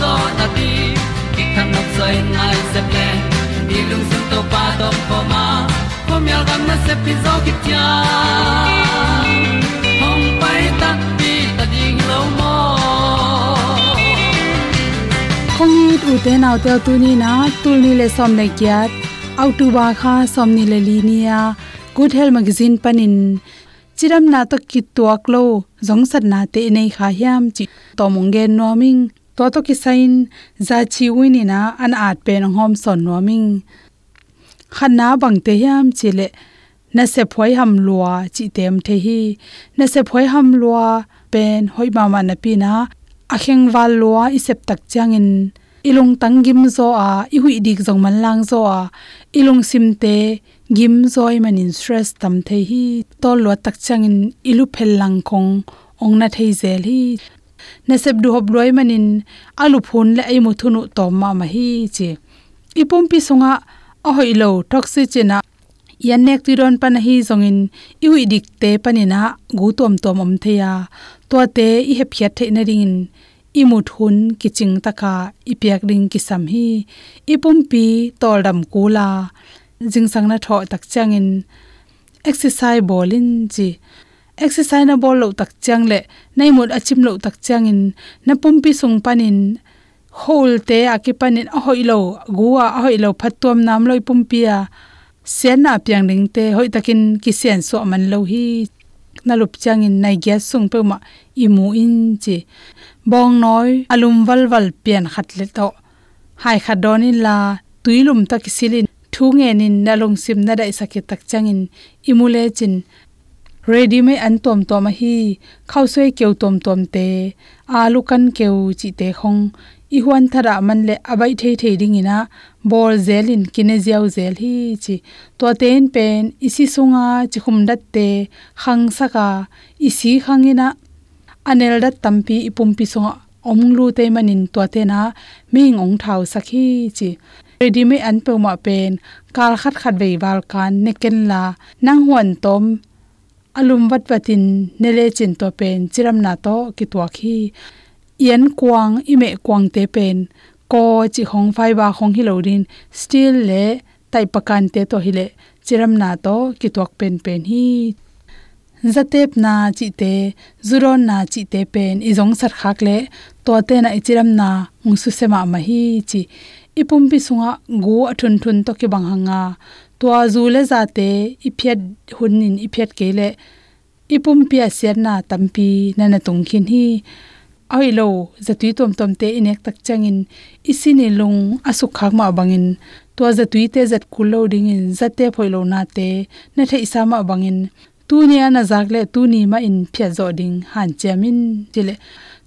zo na ti ki kan nok sai nai se ple ni lung sun to pa to pa ma. Ko myal gam na se pi zo ki tia hom pai ta ti ta ding lo mo kong ni tu te naw te tu ni na tu ni le som le kyat autu ba kha som ni le li nia good health magazine panin chiram na to ki tuak lo jong sat na te nei kha hiam. Chi tomong ge noming to to ki sain za chi wini na an at pe nong hom son noming khanna bang te hiam chile na se phoi ham lua chi tem the hi na se phoi ham lua pen hoi ma ma na pi na akheng wal lua isep tak changin ilung tangim zo a i hui dik zong man lang zo a ilung sim te gim zoi manin stress tam the hi tol lo tak changin ilu phel lang khong ong na thei zel hi na sep du hob loi manin alu phun le ai mu thunu to ma ma hi che. Ipum pi songa a hoi lo toxic chena yan nek ti ron pan hi zongin i wi dik te panina gu tom tom om theya to te i he phiat the na ringin i mu thun ki taka i piak ring ki sam hi. I pi tol dam kula jing sang na tho tak changin exercise bolin chi exercise na bol lo tak chang le. Nei mut achim lo tak chang in. Na pumpi sung panin hol te akipanin a hoilo guwa a hoilo phatom nam loi pumpia sen na piang ding te hoi takin ki sen so man lo hi. Na lup chang in nai gya sung pe ma imu in chi. Bong noi alum wal wal pian khat le to. Hai kha don in la. Tuilum tak silin. Thu nge nin na long sim na dai sakit tak chang in. Imule chin ready me an tom tom hi khau soi keu tom tom te alu kan keu chi te khong. I huan thara man le abai thei thei ding ina bol zelin kine ziaw zel hi chi. To ten pen, isi sunga chi khum dat te, khang saka, isi khangina anel dat tampi ipumpi sunga omlu te manin to te na ming ong thau sakhi chi. Ready me an pe ma pen, kal khat khat vei wal kan, neken la. Nang huan tom alum wat watin nele chin to pen, chiram na to ki to khi yen kwang ime kwang te pen, ko chi hong phai ba hong hi lorin still le tai pakan te to hi le chiram na to ki tok pen pen hi. Zatep na chi te, zuron na chi te pen, izong sar khak le to te na ichiram na ngsu sema ma hi chi. Ipum pi sunga go athun thun to ki bang hanga tua to azule za te iphet hunin iphet ke le ipum pi asian na tampi nana tungkhin hi. Ai lo zatui tom tom te inek tak changin, isini lung asuk khak ma bangin to zatui te zat kulo ding in zate phoilo na te na thai isa ma bangin tu ni ana zak le tu ni ma in phya zo ding, han chamin chile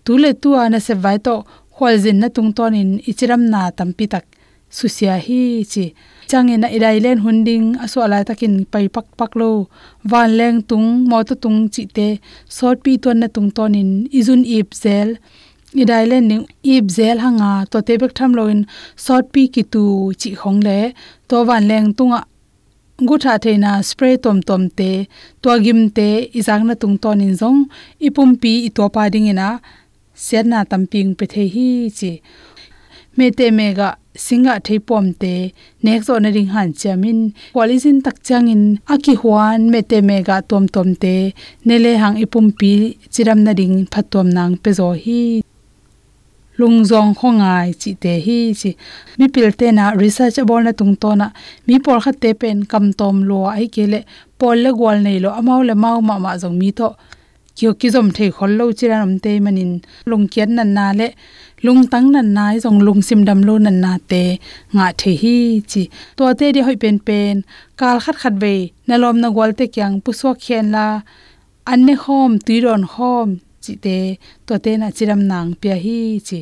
tu le tu ana se vai to khwal jin na tung ton in ichiram na tampi tak susia hi chi. Change na idai len hunding aso ala takin pai pak pak lo. Wan leng tung mo to tung chi te. Sort pi ton na tung ton in izun ip zel. Idai len ning ip zel hanga. To te bek tham lo in sort pi ki tu chi khong le. To wan leng tunga. Gu tha theina spray tom tom te. To gim te. Izang na tung ton in zong. Ipum pi i to pa ding ina serna tamping pe the hi chi. Me te mega singa theipom te, nek zo na ring han chamin polizin tak changin aki huan, me te mega tom tom te nele hang ipum pi, chiram na ring phatom nang pe zo hi. Lungzong khongai chi te hi chi. Mi pil te na research bol na tung to na, mi por kha te pen kam tom lo ai kele pol le gwal nei lo amau le mau ma ma jong mi tho kyo ki zom thei khol lo chiran am te manin lung kian nan na le lung tang nan nai jong lung sim dam lo nan na te. Nga the hi chi. To te di hoi pen pen. Kal khat khat ve. Na lom na gwal te kyang pu so khen la. An ne hom ti ron hom chi te. To te na chiram nang pya hi chi.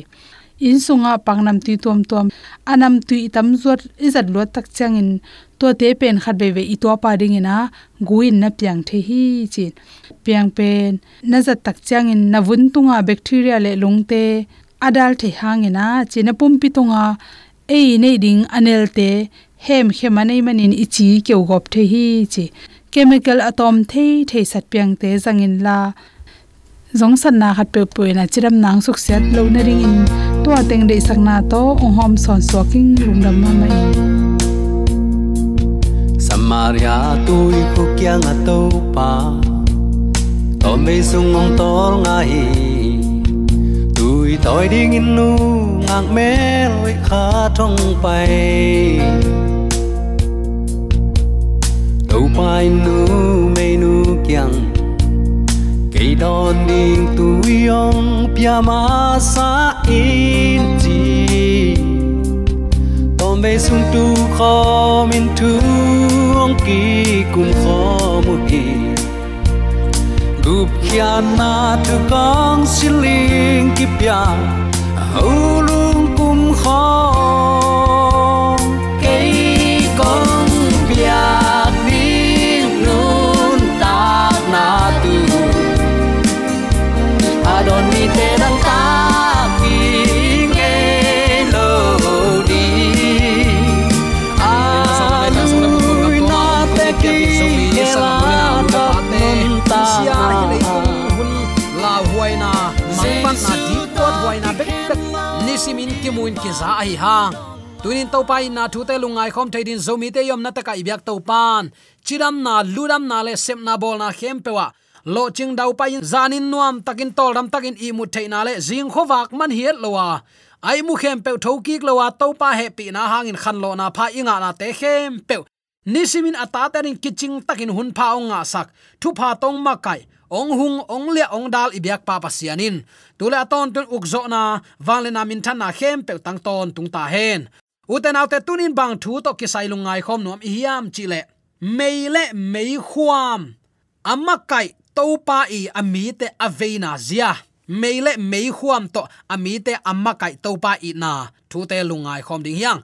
In sunga pangnam ti tom tom anam tu itam zot izat lo tak changin to te pen khat be ve i to pa ding ina. Guin na pyang the hi chi. Pyang pen. Na zat tak changin na vun tunga bacteria le lungte adal the hangena china pumpi tonga, ei nei ding anel te, hem hemanei manin ichi keu gop the hi chi chemical atom thei thei sat piang te zangin la. Zong san na khat pe pe na chiram nang suk set lo na ring in. To ateng de sak na to, ong hom son soking lung dam ma mai. Samaria tôi khu kia ngà to pa. To me sung ong tol ngai tôi đi in nu ngang mé lối khá trong bay đâu bay nu me nu kiang. Cây đòn điên tu yong pia ma sa in chi. Tom be sung tu kho min tu ông ki kum kho mu ki gup kia na tu kong siling kipya pia lung kum kho. Ki hang. Tunin to pai na thu te lungai khom theidin zomi te yom na ta ka byak to pan. Chiram na luram na le sem na bol na khem pewa lo ching dau pai zanin nuam takin tol ram takin i mu theina le jing khowak man hiet lowa ai mu khem pe tho ki lowa to pa he pi na hangin khan lo na pha inga na te khem pe nisimin ata ta rin kiching takin hun pha nga sak. Thu pha tong ma kai ong hung, ong le ong dal ibyak pa pasianin tule aton tun ukzo na wangle na min thana na khem pe tang ton tung ta hen. Uten autte tunin bang thu to lung lungai khom nom hiam chile le. Mei khuam. Amma kai to pa i ami te aveina zia. Meile mei khuam to ami te amma kai to pa i na. Thu te lungai khom ding hiang.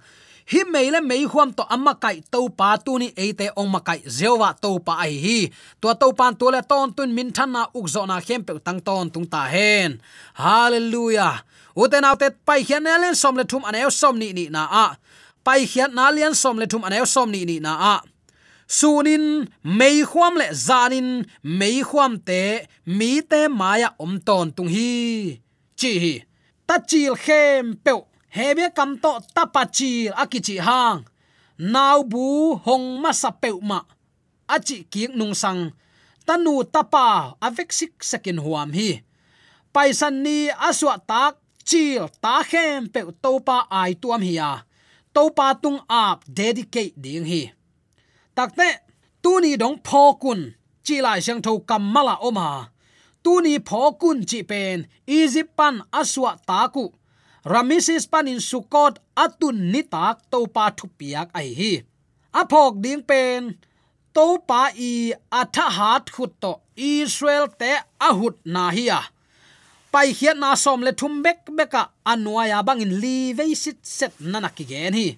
Hi meile mei huam to amma kai to pa tu ni ate ong ma kai zewa to pa ai hi to to pan to le ton tun min than na uk zo na khem pe tang ton tung ta hen hallelujah uten autet pai hian len som le thum aneu som ni ni na a pai hian na lian som le thum aneu som ni ni na a sunin mei huam le zanin mei huam te mi te maya om ton tung hi chi hi ta chil khem pe hebe kam to tapachi akichi hang. Nau bu hong ma sapeu ma. Achi kiek nung sang. Tanu tapa avek sik sekin huam hi. Paisan ni aswa tak chil ta khem pe topa ai tuam hi ya. Topa tung ap dedicate ding hi. Takte tu ni dong pho kun, chi lai sang tho kamala oma. Tu ni pho kun chi pen egypt pan aswa taku. ku ramisis panin sukot atun nitak to pa thu piak ai hi. Aphok ding pen to pa i atha hat khut to israel te ahut na hi pai hiat na som le thum bek beka anwaya bangin li ve sit set nana ki gen hi.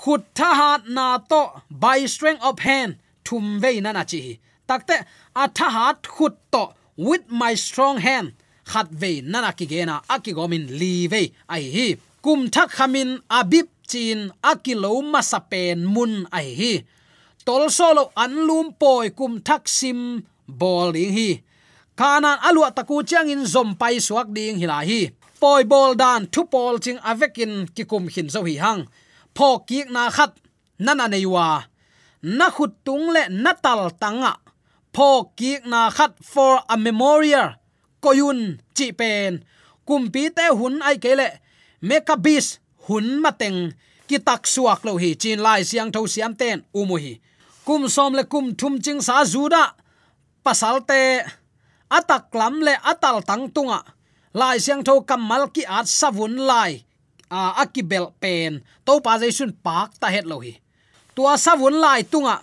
Khut tha hat na to by strength of hand thum ve nana chi takte atha hat khut to with my strong hand khat ve nana ki gena akigomin li ve ai hi, kum thak khamin abip chin akilo masapen mun ai hi. Tol solo anlum poi kum thak sim bol ding hi. Kanan alua taku chiang in zom pai suak ding hi la hi. Poi bol dan thu pol ching avekin ki kum hin zo hi hang. Pho ki na khat, nana neiwa na khut tung le natal tanga. Pho ki na khat for a memorial koyun, chi pen. Kumpi te hun ai kele mekabis hun mateng ki tak suak lo hi chin lai siang tho siam ten umu hi kum som le kum thum ching sa zuda pasal te. Atak lam le atal tang tunga lai siang tho kamal ki at savun lai. À, a akibel pen. To pa jaisun pak ta het lo hi tua savun lai tunga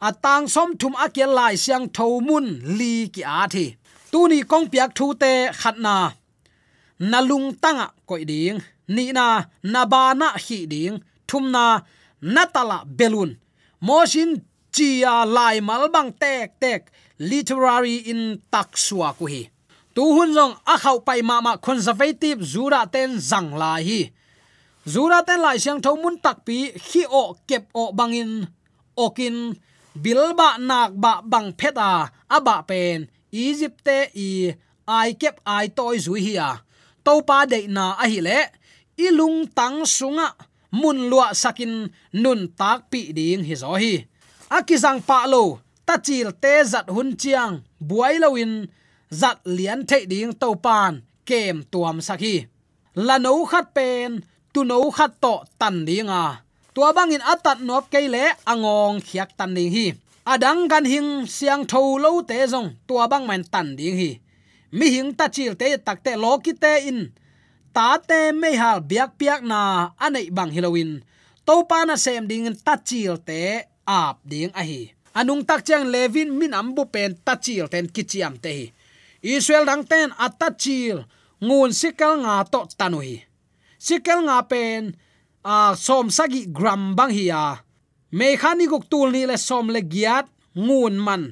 atang à, som thum akial lai siang tho mun li ki a thi tu ni kong piak thu te khat na. Na nalung tanga koi ding. Ni na na ba na hi ding. Thum na na tala belun. Mosin chia lai mal bang tek tek. Literary in taksua ku hi. Tu hun jong a khau pai ma ma conservative zura ten zang la hi. Zura ten lai siang tho mun tak pi khi o kep o bangin. Okin bilba nak ba bang pheta aba pen egypt te i ai kep ai toy zui hi a. To pa de na a hi le ilung tang sunga, mun lua sakin nun tak pi ding hi zo hi. Akizang pa lo, ta chil te zat hun chiang, buai lo in, zat lian the ding to pan, kem tuam sakhi la no khat pen, tu no khat to tan dinga tua bangin atat nop keile angong khiak tan ding hi adang gan hing siang tho lo te zong, tua bang man tan ding hi. Mi hing ta chil te tak te lo ki te in. Ta te me hal biak piak na anei bang halloween. To pa na sem ding ta chil te ap ding a hi. Anung tak chang levin min am bu pen ta chil ten kichiam te hi. Israel dang ten atta chil, ngun sikal nga to tanui sikal nga pen, a som sagi gram bang hi ya me khani guk tul ni le som le giat ngun man.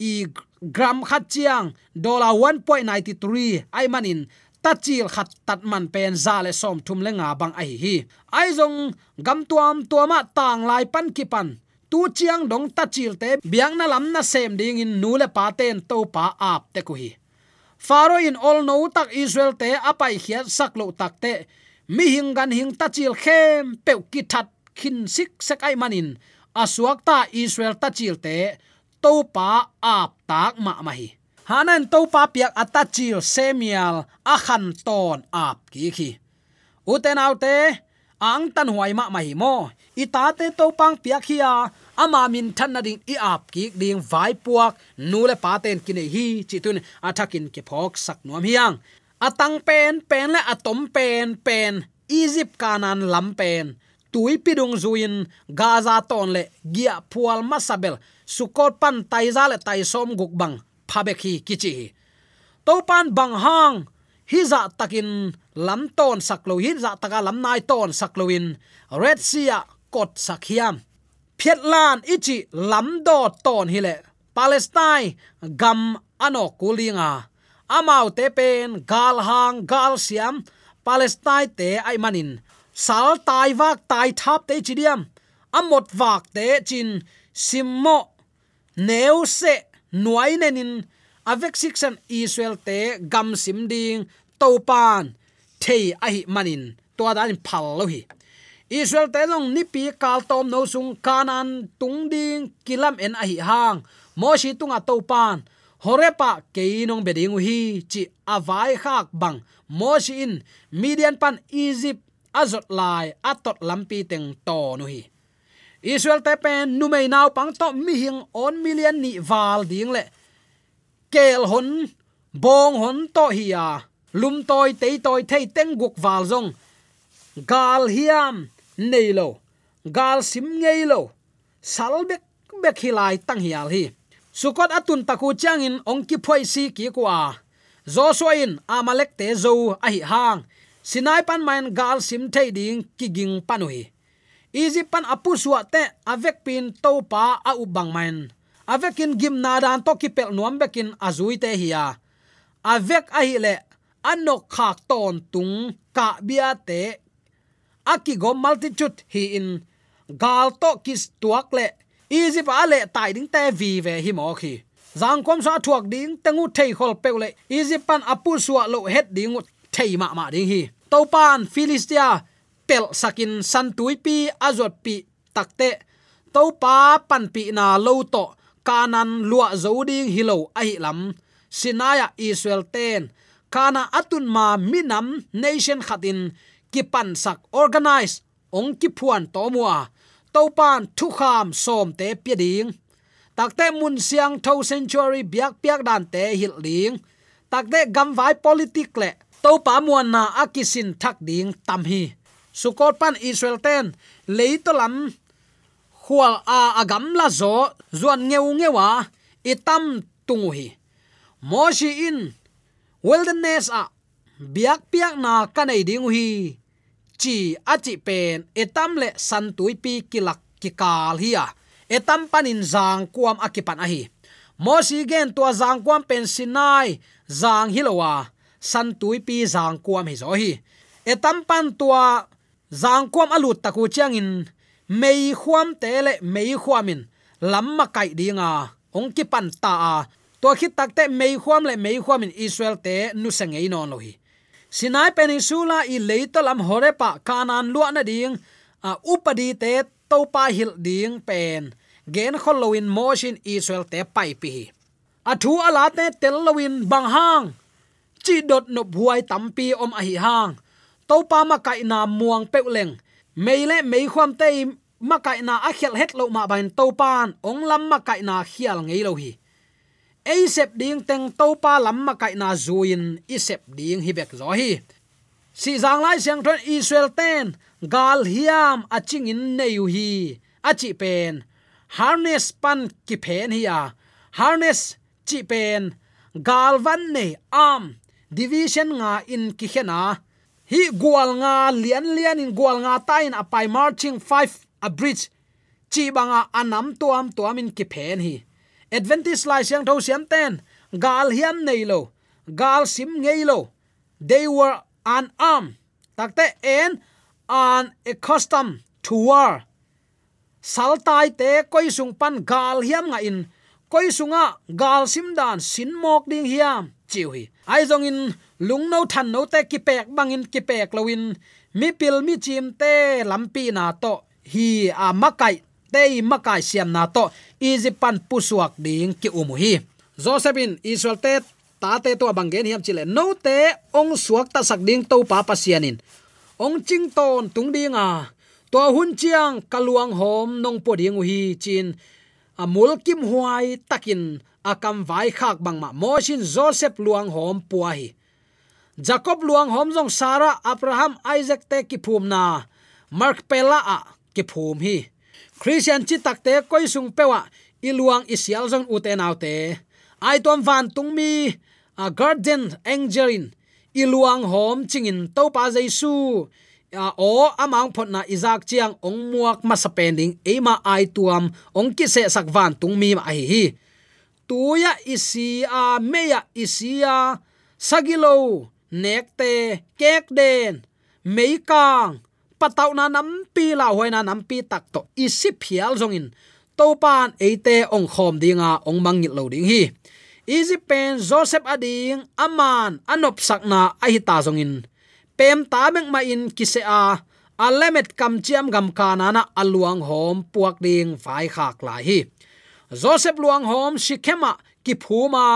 I gram khat chiang, dollar 1.93 ai manin tachil khat tat man pen za le som thum le nga bang ai hi ai zong gam tuam tuama tang lai pan ki pan. Tu chiang dong tachil te, biang na lam na sem ding in nu le pa ten to pa ap te ku hi. Faro in all no tak israel te apai khiat sak lo tak te. Mi hing gan hing tachil khem pe ki that khin sik sekai manin, asuak ta israel ta chilte to pa ap tak ma ma hi hanan to pa piak atachil semial a khan ton ap ki khi. Uten autte ang tan huai ma mai mo, ita te to pang piak hia ama min than na ding i ap ki ding vai puak, nu le pa ten kine hi, chi tun athakin ke phok sak nuam hiang atang pen pen le atom pen pen, egypt kanan lam pen tui pidung zuin gaza ton le gia pual masabel, sukot pan taiza le tai som guk bang, phabek kichi to pan bang hang, hi za takin lam ton saklo hi za taka lam nai ton sakloin red sea kot sakhiam phiat lan ichi lam do ton hi le palestine, gam ano kulinga amau te pen, gal hang, gal siam, palestine te ai manin sal tai wak tai thap te chidiam amot wak te chin simmo. Neu se nuai nenin avek section israel te gam sim ding topan thei a hi manin. To dan phal lo hi. Israel te long ni pi kal tom no sung kanan tung ding kilam en a hi hang. Mo shi tunga topan horepa keinong beding hi chi avai khak bang. Mo shi in. Median pan egypt azot lai atot lampi teng to nu hi israel te pen nu mei naw pang to mi hing on million ni wal ding le. Kel hon, bong hon to hi ya lum toy te toy thei teng guk wal zong. Gal hiam nei lo, gal sim ngei lo, sal bek bek hilai tang hial hi. Sukot atun taku changin ong ki phoi si ki kwa zo in amalek te zo a hi hang sinai pan main gal sim thei ding ki ging panui. Easy pan apu suwa te, avek pin to pa a ubang main. Avekin gim na dan to ki pel nuam bekin azui te hiya avek a hi le, anok khak ton tung ka bia te. Aki go multitude hi in. Gal to kis tuak le, easy pa le tai ding te vi ve hi mo khi. Zang kom sa thuak ding, tengu thei khol pe le, easy pan apu suwa lo het ding thei ma ma ding hi topan, philistia, pel sakin san tuipi azot pi takte. Topa pan pi na lo to kanan lua zoding hilo ai lam. Sinaya, israel ten. Kana atun ma minam nation khatin, kipan sak organize, ong ki phuan to mua to thu kham som te pi ding takte mun siang tho century biak piak dan te hil ding. Takte gam vai politic le to pa muan na akisin thak ding tam hi. Sukot pan israel ten leitolam khual a agam la zo, zuan ngeu ngewa itam tungu hi. Moshi in, wilderness a, biak piak na kanai ding hi. Chi achi pen etam le santui pi kilak kikal hi a. Etam panin zang kuam akipan ahi moshi gen tua zang kuam pen sinai, zang hilowa san tui pi zang kuam hi zo hi. Etam pan tua zang kuam alut taku chiang in mei khuam te le mei khuamin lamma kai dinga ong ki pan ta a to khit tak te mei khuam le mei khuamin israel te nu sengei non lo hi. Sinai peninsula i leito lam horepa kanan lua na ding a à, upadi te topa hil ding pen gen kholowin motion israel te pai pi a à, thu ala te tel banghang bang hang chi dot no buai tampi om a hi hang. Topa ma kai na muang peuleng meile mei khwam te ma kai na a khel het lo ma bain to pan ong lam ma kai na khial ngei lo hi. Ei sep ding teng to pa lam ma kai na zuin. I sep ding hi bek zo hi. Si zang lai siang thon israel ten. Gal hiam aching in neu hi. Achi pen. Harness pan ki pen hi a. Harness chi pen. Galvan ne am division nga in ki khena hi gwal nga, lian lian in gwal nga, ta in apai marching 5 a bridge. Chi banga anam tuam tuam in ki phen hi. Advantage lai siang tho siam ten. Gal hiam nei lo. Gal sim ngei lo. They were unarmed. Takte en, an accustomed to war. Saltai te koi sung pan gal hiam nga in koi sunga gal sim dan sin mok ding hiam chiu hi. Ai zong in lung no than no te ki pek bangin ki pek in, mi pil mi chim te lampi na to hi a makai te makai siam na to easy pan pusuak ding ki umu hi. Josephine israel te ta te to bangen hiam chile no te ong suak ta sak ding to pa pasianin ong ching ton tung ding a to hun chiang kaluang hom nong po ding hi chin amul kim huai takin akam vai khak bangma ma joseph luang hom puahi hi. Jacob luang hom jong sara abraham isaac te ki phum na mark pela a ki phum hi. Christian chi takte koi sung pewa iluang isial jong uten autte ai tom van tung mi a garden angelin iluang hom chingin to pa jaisu o, amang phot na izak chiang, ong muak ma sapending ema ai tuam, ong ki se sak van tung mi ma hi hi. Tuya isi a meya isia sagilo nekte kek den meikang patau na nam pi la hoi na nam pi tak to isi phial zongin. To pan eite ong khom dinga, ong mangit lo ding hi. Easy pen, joseph ading, aman, anop sakna ahita zongin pem ta mek ma in kise a alemet kam chiam gam kana na aluang hom puak ding vai khak la hi. Joseph luang hom shikhema ki phuma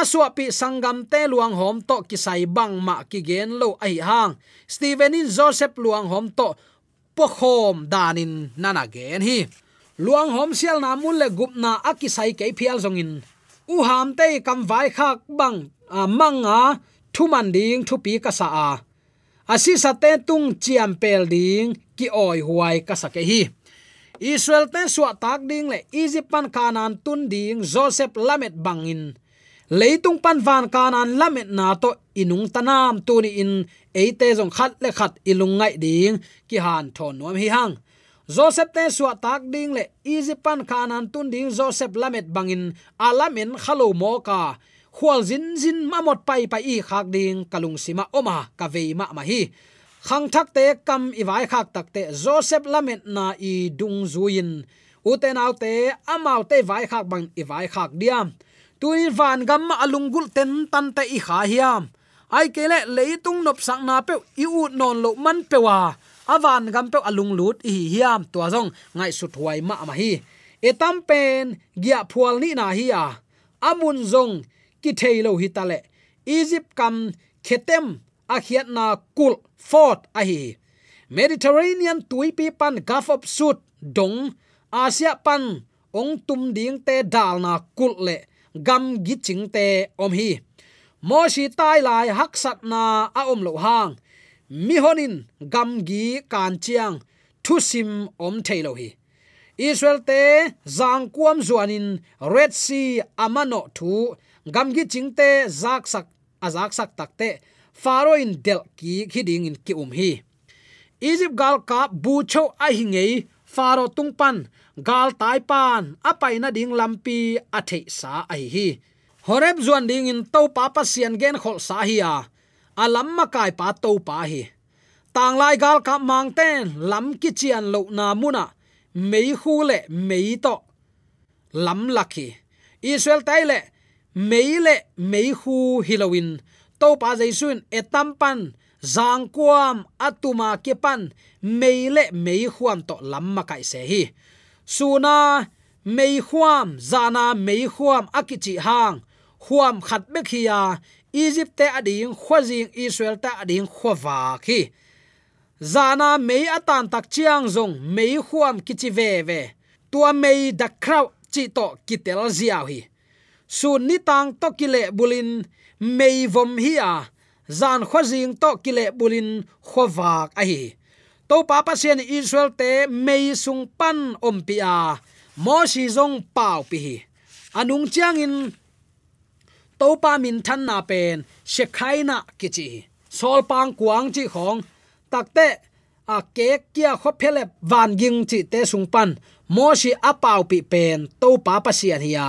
aswa pi sangam te luang hom to ki sai bang ma ki gen lo ai hang. Steven in joseph luang hom to po khom danin nana gen hi. Luang hom sial na mun le gup na aki sai ke phial zongin u ham te kam vai khak bang, a manga thu man ding thu pi ka sa a asi sa te tung chiam pel ding ki oi huai ka sa ke hi. Israel ten suwa tak ding le egypt pan kanan tun ding joseph lamet bangin leitung pan van kanan lamet na to inung tanam tu ni in eite jong khat le khat ilung ngai ding ki han thon nom hi hang. Joseph te suwa tak ding le egypt pan kanan tun ding joseph lamet bangin Alamin khalo mo ka khwal zin zin mamot pai pai i khak ding kalung sima oma ka ve ma ma hi. Khang thak te kam i vai khak tak te joseph lamet na i dung zuin uten autte amau te vai khak bang i vai khak diam. Tuin van gam alungul ten tan te i kha hiam. Ai kele leitung nop sang na pe i u non lo man pe wa avan gam pe alung lut hi hiam to zong ngai su thuai ma ma hi. Etam pen gya phual ni na hi a. Amun zong ki thailo hi tale egypt kam khetem a khiat na kul fort a hi. Mediterranean tuipi pan gulf of sud dong, asia pan ong tum ding te dal na kul le, gam gi ching te om hi. Mo shi tai lai hak sat na a om lo hang. Mi honin gam gi kan chiang thu sim om thailo hi israel te zang kuam zuanin red sea amano thu gam chingte zak sak azak sak takte faro in del ki khiding in ki um hi. Egypt gal ka bu cho a hingei faro tung pan gal tai pan apaina ding lampi a sa ai hi horeb zuan ding in to pa pa sian gen khol sa hi a alam ma kai pa to pa hi. Tang lai gal ka mang ten, lam ki chian lo na muna mei khu le mei to lam lakhi israel tai le mei le mei khu hilowin to pa jaisun etampan zang kuam atuma ke pan mei le mei khuam to lam ma kai se hi suna mei khuam zana mei khuam akichi hang khuam khat bek hiya egypt te ading khwajing israel te ading khwawa khi zana mei atan tak chiang zong mei khuam kichi ve ve. Tua mei da kraw chi to kitel ziaw hi. Sun ni tang to kile bulin mei vom hi a. Zan khwajing to kile bulin khowak a hi. To pa pa sian israel te mei sung pan om pi a. Mo si zong pau pi hi. Anung chiang in to pa min than na pen. Shekhaina kichi sol pang kuang chi khong takte a ke kia kho phele van ging chi te sung pan. Mo si a pau pi pen to pa pa sian hi a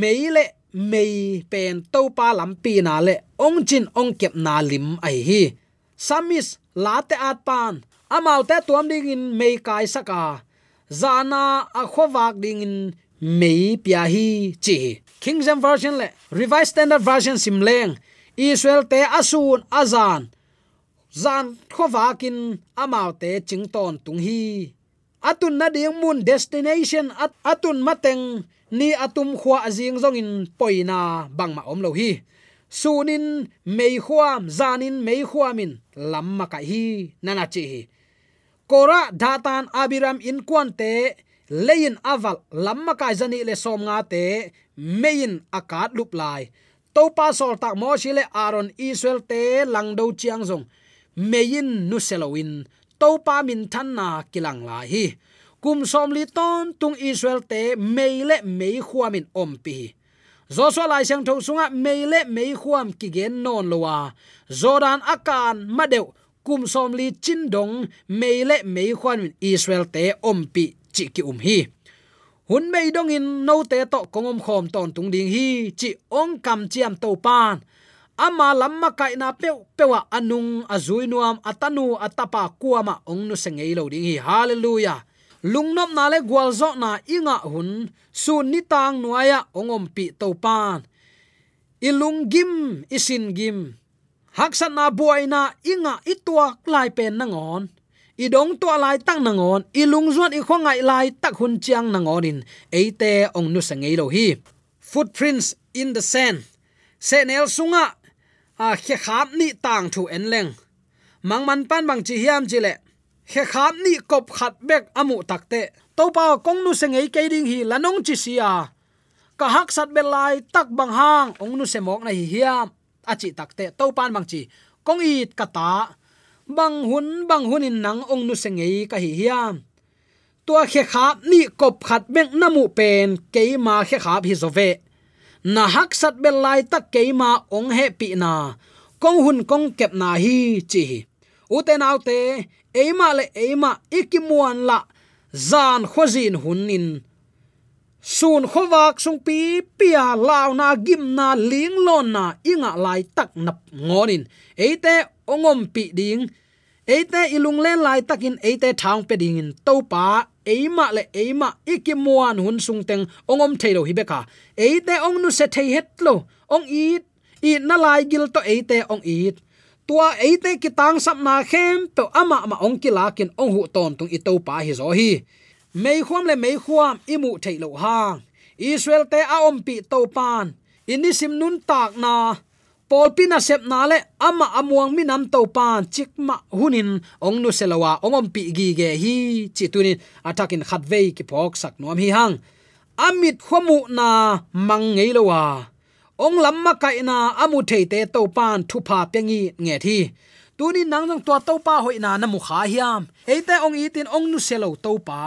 meile mei pen to pa lam pi na le, ong chin ong kep na lim ai hi. Samis, la te at pan. Amau te tuam ding in mei kai saka zana a khowak ding in mei pia hi chi. King james version le, revised standard version sim leng. Israel te asun azan zan khowakin amau te chington tung hi. Atun na ding mun destination at atun mateng ni atum khwa azing zong in poina bangma om lo hi. Sunin mei khuam zanin mei khuamin lamma ka hi nana chi hi. Kora datan abiram in kwante lein aval lamma kai zani le som nga te mein akat lup lai. To pa sol tak mo shile aron israel te langdo chiang zong meyin nu selowin to pa min than na kilang la hi. Kum som li ton tung israel te meile mei khuamin om pi. Zo lai sang tho sunga meile mei khuam ki gen non lowa zodan akan madeu kum som li chin dong meile mei khuan min israel te om pi chi ki um hi. Hun mei dong in no te to kongom khom ton tung ding hi, chi ong kam chiam to pan ama lamma kai na pe pewa anung azui nuam atanu atapa kuama ong nu sengei lo ding hi. Hallelujah. Lungnop na le gwalzo na inga hun, su ni tang nuaya ongom pi to pan. Ilung gim isin gim. Haksat na buaina inga itwa klai pen nangon idong to lai tak nangon ilung zuan i khongai lai tak hun chiang nangonin eite ong nu sangei lo hi. Footprints in the sand. Senel sunga a khe khap ni tang thu en leng. Mangman pan bang chi hiam chi le. Khe khap ni kop khat bek amu takte to pa kong nu sengei ke ding hi lanong chi sia. Ka hak sat be lai tak bang hang. Ong nu se mok na hi hiam. Achi takte to pan bang chi. Kong cả ta, bang hun bang hunin nang ong nu sengei ka hi hiam. Tua khe khap ni kop khat bek namu pen. Ke ma khe khap hi zove na hak sat bel lai tak keima ong he pi na. Kong hun kong kep na hi, chi ute nau te eima le eima ikimuan la zan khozin hunin sun khowak sung pi, pia law na gim na ling lon na inga lai tak nap ngonin eite ongom pi ding. Eite ilung len lai takin eite thang pe ding in topa eima le eima ikimuan hun sungteng ongom theilo hibeka eite ong nu se thei hetlo ong i i na lai gil to eite ong i tua eite ki tang sap na khem to ama ma ong ki lakin ong hu ton tung i to pa hi zo hi. Mei khuam le mei khuam imu theilo hang. Israel te a om pi to pan inisim nun tak na pol pina sep na le, ama amuang mi nam to pan chik ma hunin ong nu selawa ong om pi gi ge hi, chi tunin atakin khat vei ki phok sak nuam hi hang. Amit khomu na mang ngei lowa ong lamma kai na amu thei te to pan thu pha pengi nge thi. Tuni nang nang to to pa hoi na na mu kha hiam. Heite ong itin ong nu selo to pa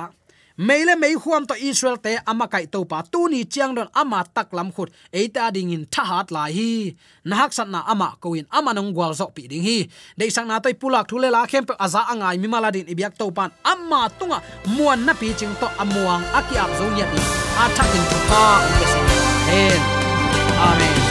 meile mei huam to israel te ama kai to pa. Tu ni chiang don ama tak lam khut. Eita ding in tha hat lai hi. Nahak sat na ama ko in ama nong gwal zo pi ding hi. Dei sang na toi pulak thule la khem pe aza angai mi maladin ibyak to pan. Ama tunga muan na pi ching to amuang akiap zo nya di. A thak in pa. Ong pe amen.